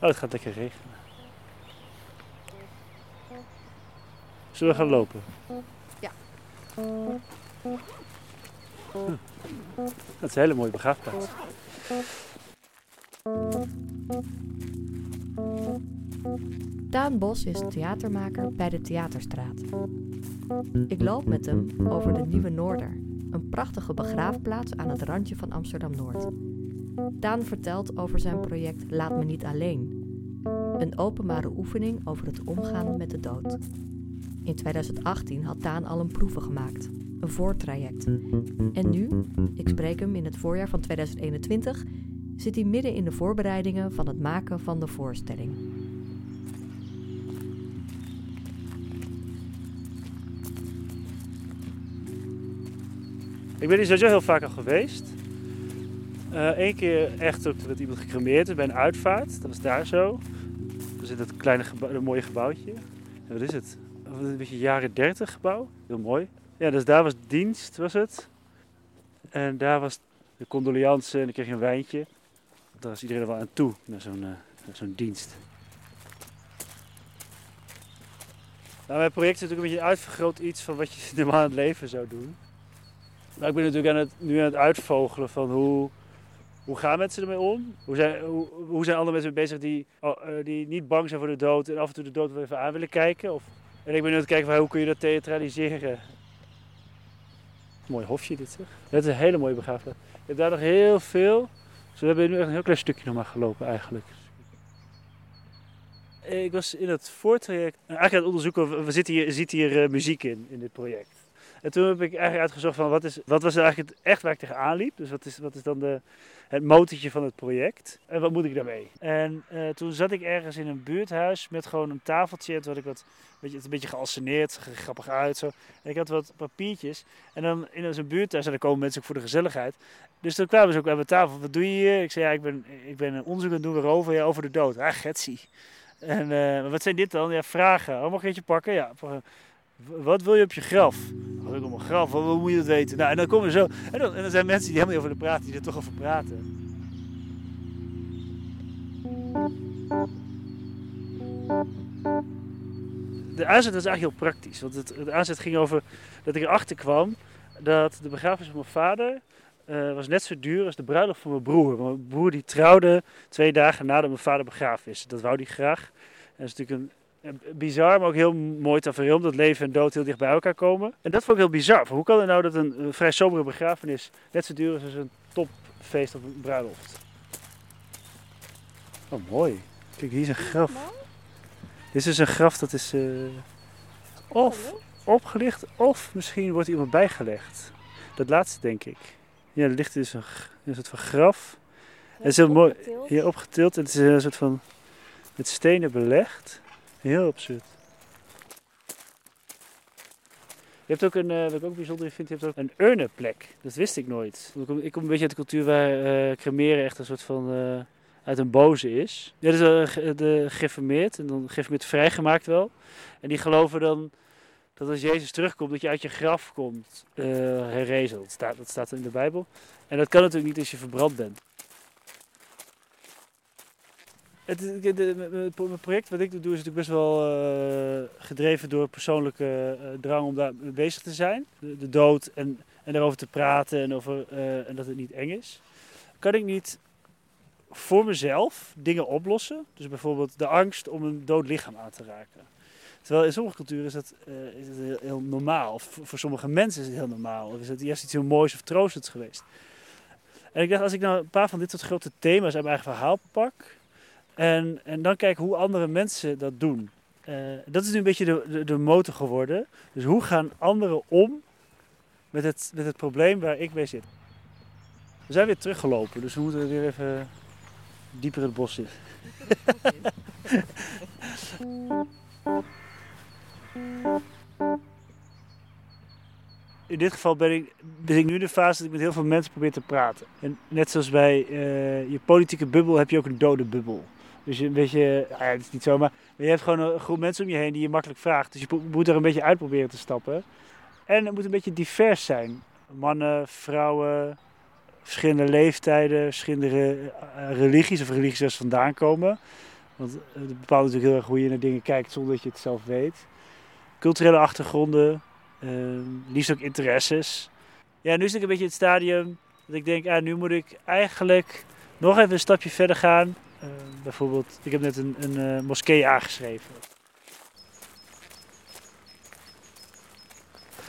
Oh, het gaat lekker regenen. Zullen we gaan lopen? Ja. Hm. Dat is een hele mooie begraafplaats. Daan Bos is theatermaker bij de Theaterstraat. Ik loop met hem over de Nieuwe Noorder, een prachtige begraafplaats aan het randje van Amsterdam-Noord. Daan vertelt over zijn project Laat me niet alleen. Een openbare oefening over het omgaan met de dood. In 2018 had Daan al een proeven gemaakt, een voortraject. En nu, ik spreek hem in het voorjaar van 2021, zit hij midden in de voorbereidingen van het maken van de voorstelling. Ik ben hier sowieso heel vaak al geweest. Eén keer echt dat iemand gecremeerd is bij een uitvaart. Dat was daar zo. Er zit dat kleine mooie gebouwtje. En wat is het? Een beetje jaren 30 gebouw. Heel mooi. Ja, dus daar was dienst, was het. En daar was de condoliance en dan kreeg je een wijntje. Daar was iedereen er wel aan toe, naar zo'n zo'n dienst. Nou, mijn project is natuurlijk een beetje uitvergroot iets van wat je normaal in het leven zou doen. Maar ik ben natuurlijk aan het, nu aan het uitvogelen van hoe, hoe gaan mensen ermee om? Hoe zijn, andere mensen bezig die, oh, uh, die niet bang zijn voor de dood en af en toe de dood wel even aan willen kijken? Of, en ik ben nu aan het kijken van hoe kun je dat theatraliseren? Mooi hofje dit zeg. Het is een hele mooie begraafplaats. Je hebt daar nog heel veel. Dus we hebben nu echt een heel klein stukje nog maar gelopen eigenlijk. Ik was in het voortraject eigenlijk aan het onderzoeken, we zitten hier, zit hier uh, muziek in, in dit project. En toen heb ik eigenlijk uitgezocht van wat, is, wat was eigenlijk het echt waar ik tegenaan liep. Dus wat is, wat is dan de, het motortje van het project. En wat moet ik daarmee? En uh, toen zat ik ergens in een buurthuis met gewoon een tafeltje. En toen ik wat, weet je, het een beetje er grappig uit zo. En ik had wat papiertjes. En dan in zo'n buurthuis, en dan komen mensen ook voor de gezelligheid. Dus toen kwamen ze ook aan mijn tafel. Wat doe je hier? Ik zei, ja, ik ben, ik ben een onderzoek aan het doen waarover, ja, over de dood. Ah, getsie. En uh, wat zijn dit dan? Ja, vragen. Oh, mag ik eentje pakken? Ja. Wat wil je op je graf? Op mijn graf? Wat moet je dat weten? Nou, en dan komen zo. En dan, zijn mensen die helemaal niet over de praten, die er toch over praten. De aanzet was eigenlijk heel praktisch. Want het, de aanzet ging over dat ik erachter kwam dat de begrafenis van mijn vader uh, was net zo duur als de bruiloft van mijn broer. Mijn broer die trouwde twee dagen nadat mijn vader begraven is. Dat wou hij graag. En dat is natuurlijk een bizar, maar ook heel mooi tafereel, dat leven en dood heel dicht bij elkaar komen. En dat vond ik heel bizar. Hoe kan het nou dat een, vrij sobere begrafenis net zo duur is als een topfeest of een bruiloft? Oh, mooi. Kijk, hier is een graf. Dit is dus een graf dat is uh, of opgelicht, of misschien wordt iemand bijgelegd. Dat laatste denk ik. Ja, er ligt dus een, een soort van graf. En het is heel mooi. Hier opgetild. En het is een soort van met stenen belegd. Heel absurd. Je hebt ook een, uh, wat ik ook bijzonder vind, je hebt ook een urnenplek. Dat wist ik nooit. Ik kom, een beetje uit de cultuur waar uh, cremeren echt een soort van uh, uit een boze is. Ja, dus uh, de en dan gereformeerd vrijgemaakt wel. En die geloven dan dat als Jezus terugkomt, dat je uit je graf komt, herrezen. Staat, dat staat in de Bijbel. En dat kan natuurlijk niet als je verbrand bent. Het, het project wat ik doe is natuurlijk best wel uh, gedreven door persoonlijke uh, drang om daar bezig te zijn. De, dood en, en daarover te praten en, over, uh, en dat het niet eng is. Kan ik niet voor mezelf dingen oplossen? Dus bijvoorbeeld de angst om een dood lichaam aan te raken. Terwijl in sommige culturen is dat, is heel, normaal. Voor sommige mensen is het heel normaal. Of is het juist iets heel moois of troostends geweest. En ik dacht, als ik nou een paar van dit soort grote thema's uit mijn eigen verhaal pak en, en dan kijken hoe andere mensen dat doen. Uh, dat is nu een beetje de, de, motor geworden. Dus hoe gaan anderen om met het, met het probleem waar ik mee zit? We zijn weer teruggelopen, dus we moeten weer even dieper het bos in. in dit geval ben ik, ben ik nu in de fase dat ik met heel veel mensen probeer te praten. En net zoals bij uh, je politieke bubbel heb je ook een dode bubbel. Dus je een beetje, het is niet zo, maar je hebt gewoon een groep mensen om je heen die je makkelijk vraagt. Dus je moet er een beetje uit proberen te stappen. En het moet een beetje divers zijn. Mannen, vrouwen, verschillende leeftijden, verschillende religies of religies ze vandaan komen. Want het bepaalt natuurlijk heel erg hoe je naar dingen kijkt zonder dat je het zelf weet. Culturele achtergronden, uh, liefst ook interesses. Ja, nu zit ik een beetje in het stadium dat ik denk, ah, nu moet ik eigenlijk nog even een stapje verder gaan. Uh, bijvoorbeeld, ik heb net een, een uh, moskee aangeschreven.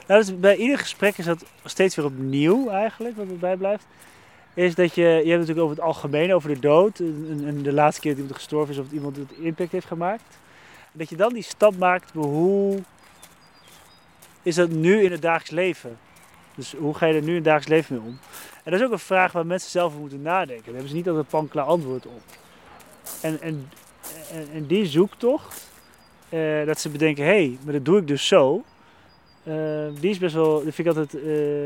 Nou, dus bij ieder gesprek is dat steeds weer opnieuw eigenlijk, wat erbij blijft. Is dat je, je hebt natuurlijk over het algemeen, over de dood. En, de laatste keer dat iemand gestorven is of dat iemand het impact heeft gemaakt. Dat je dan die stap maakt, hoe is dat nu in het dagelijks leven? Dus hoe ga je er nu in het dagelijks leven mee om? En dat is ook een vraag waar mensen zelf over moeten nadenken. Daar hebben ze niet altijd een panklaar antwoord op. En, en, en, en die zoektocht, uh, dat ze bedenken, hé, hey, maar dat doe ik dus zo. Uh, die is best wel, dat vind ik altijd uh,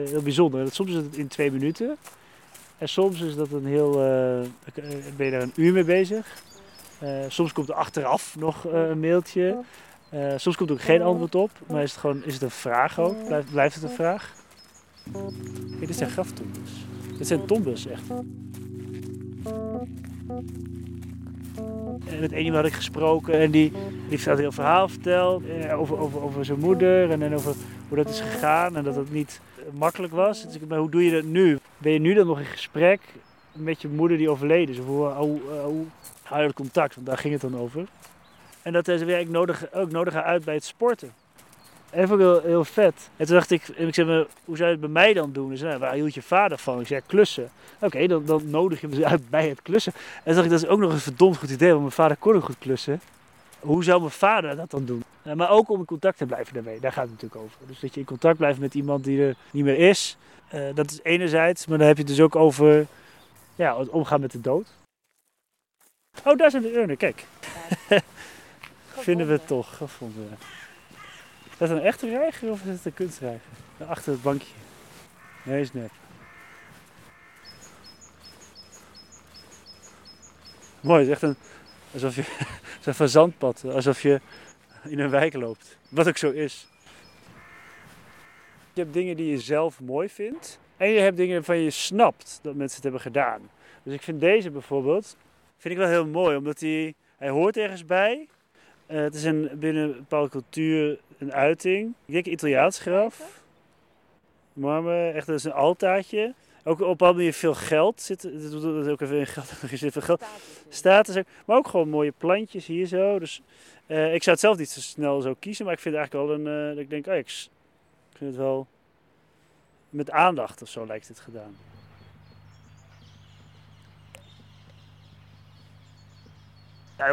heel bijzonder. Dat soms is het in twee minuten. En soms is dat een heel, ben je daar een uur mee bezig. soms komt er achteraf nog een mailtje. soms komt er ook geen antwoord op. Maar is het gewoon, is het een vraag ook? Blijft, blijft het een vraag? Hey, dit zijn graftombes. Dit zijn tombes, echt. En met een had ik gesproken en die, die heeft een heel verhaal verteld eh, over, over, over zijn moeder en, over hoe dat is gegaan en dat het niet makkelijk was. Dus ik, hoe doe je dat nu? Ben je nu dan nog in gesprek met je moeder die overleden is? Of hoe, hoe, hoe hou je het contact? Want daar ging het dan over. En dat is weer ik nodig, ook nodig uit bij het sporten. En dat vond ik heel, heel vet. En toen dacht ik, en ik zei, hoe zou je het bij mij dan doen? Dus, nou, waar hield je vader van? Ik zei, klussen. Oké, dan, dan nodig je me uit bij het klussen. En toen dacht ik, dat is ook nog een verdomd goed idee, want mijn vader kon ook goed klussen. Hoe zou mijn vader dat dan doen? Maar ook om in contact te blijven daarmee, daar gaat het natuurlijk over. Dus dat je in contact blijft met iemand die er niet meer is. Uh, dat is enerzijds, maar dan heb je het dus ook over ja, het omgaan met de dood. Oh, daar zijn de urnen, kijk. Ja. Vinden we het toch gevonden. Is dat een echte reiger of is het een kunstreiger? Achter het bankje. Nee, is net. Mooi, het is echt een, alsof je, zo'n van zandpad, alsof je in een wijk loopt. Wat ook zo is. Je hebt dingen die je zelf mooi vindt. En je hebt dingen waarvan je snapt dat mensen het hebben gedaan. Dus ik vind deze bijvoorbeeld, vind ik wel heel mooi, omdat hij, hij hoort ergens bij. Uh, het is een, binnen een bepaalde cultuur een uiting. Ik denk Italiaans graf. Marmer, echt dat is een altaartje. Ook op een manier veel geld zit. Dat ook even in geld. Er zit veel geld. Status. Maar ook gewoon mooie plantjes hier zo. Dus uh, ik zou het zelf niet zo snel zo kiezen. Maar ik vind het eigenlijk wel een. Uh, ik denk, oh, ik vind het wel. Met aandacht of zo lijkt het gedaan.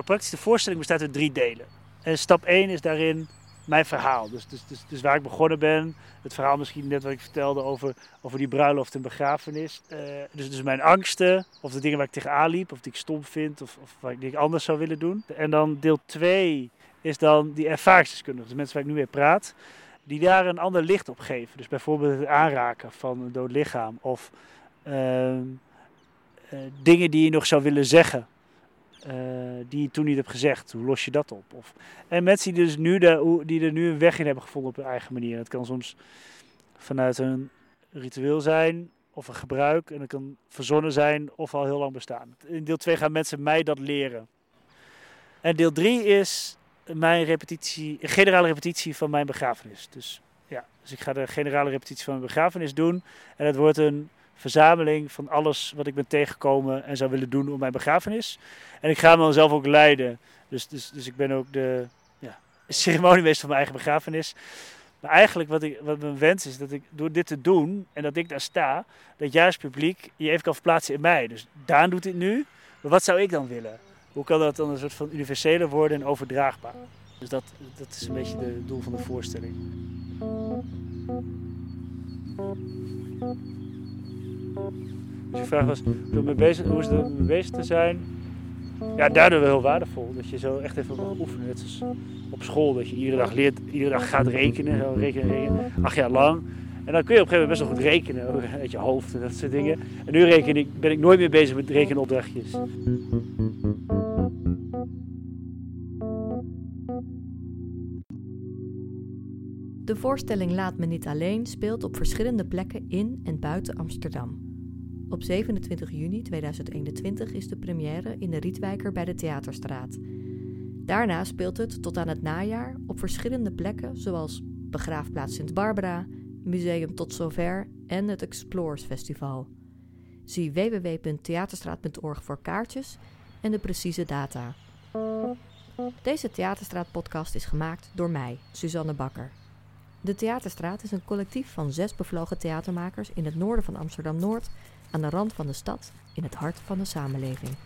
Praktisch de voorstelling bestaat uit drie delen. En stap 1 is daarin mijn verhaal. Dus, dus, dus, dus, waar ik begonnen ben. Het verhaal misschien net wat ik vertelde over, over die bruiloft en begrafenis. Uh, dus, dus mijn angsten, of de dingen waar ik tegenaan liep, of die ik stom vind, of, of waar ik, die ik anders zou willen doen. En dan deel 2 is dan die ervaringsdeskundigen, dus mensen waar ik nu mee praat. Die daar een ander licht op geven. Dus bijvoorbeeld het aanraken van een dood lichaam. Of uh, uh, dingen die je nog zou willen zeggen uh, die je toen niet hebt gezegd. Hoe los je dat op? Of, en mensen die, dus nu de, die er nu een weg in hebben gevonden op hun eigen manier. Het kan soms vanuit een ritueel zijn of een gebruik. En het kan verzonnen zijn of al heel lang bestaan. In deel 2 gaan mensen mij dat leren. En deel 3 is mijn repetitie, generale repetitie van mijn begrafenis. Dus ja, dus ik ga de generale repetitie van mijn begrafenis doen. En het wordt een verzameling van alles wat ik ben tegengekomen en zou willen doen op mijn begrafenis. En ik ga me dan zelf ook leiden. Dus, dus, dus ik ben ook de ja, ceremoniemeester van mijn eigen begrafenis. Maar eigenlijk wat, ik, wat mijn wens is, dat ik door dit te doen en dat ik daar sta, dat juist publiek je even kan verplaatsen in mij. Dus Daan doet dit nu, maar wat zou ik dan willen? Hoe kan dat dan een soort van universeler worden en overdraagbaar? Dus dat, dat is een beetje het doel van de voorstelling. Dus je vraag was, mee bezig, hoe is het om bezig te zijn? Ja, daardoor wel heel waardevol. Dat je zo echt even mag oefenen. Op school, dat je iedere dag leert, iedere dag gaat rekenen. Rekenen, rekenen, acht jaar lang. En dan kun je op een gegeven moment best wel goed rekenen uit je hoofd en dat soort dingen. En nu reken ik, ben ik nooit meer bezig met rekenopdrachtjes. De voorstelling Laat me niet alleen speelt op verschillende plekken in en buiten Amsterdam. Op 27 juni 2021 is de première in de Rietwijker bij de Theaterstraat. Daarna speelt het tot aan het najaar op verschillende plekken, zoals Begraafplaats Sint Barbara, Museum Tot Zover en het Explores Festival. Zie www.theaterstraat.org voor kaartjes en de precieze data. Deze Theaterstraat-podcast is gemaakt door mij, Suzanne Bakker. De Theaterstraat is een collectief van zes bevlogen theatermakers in het noorden van Amsterdam-Noord, aan de rand van de stad, in het hart van de samenleving.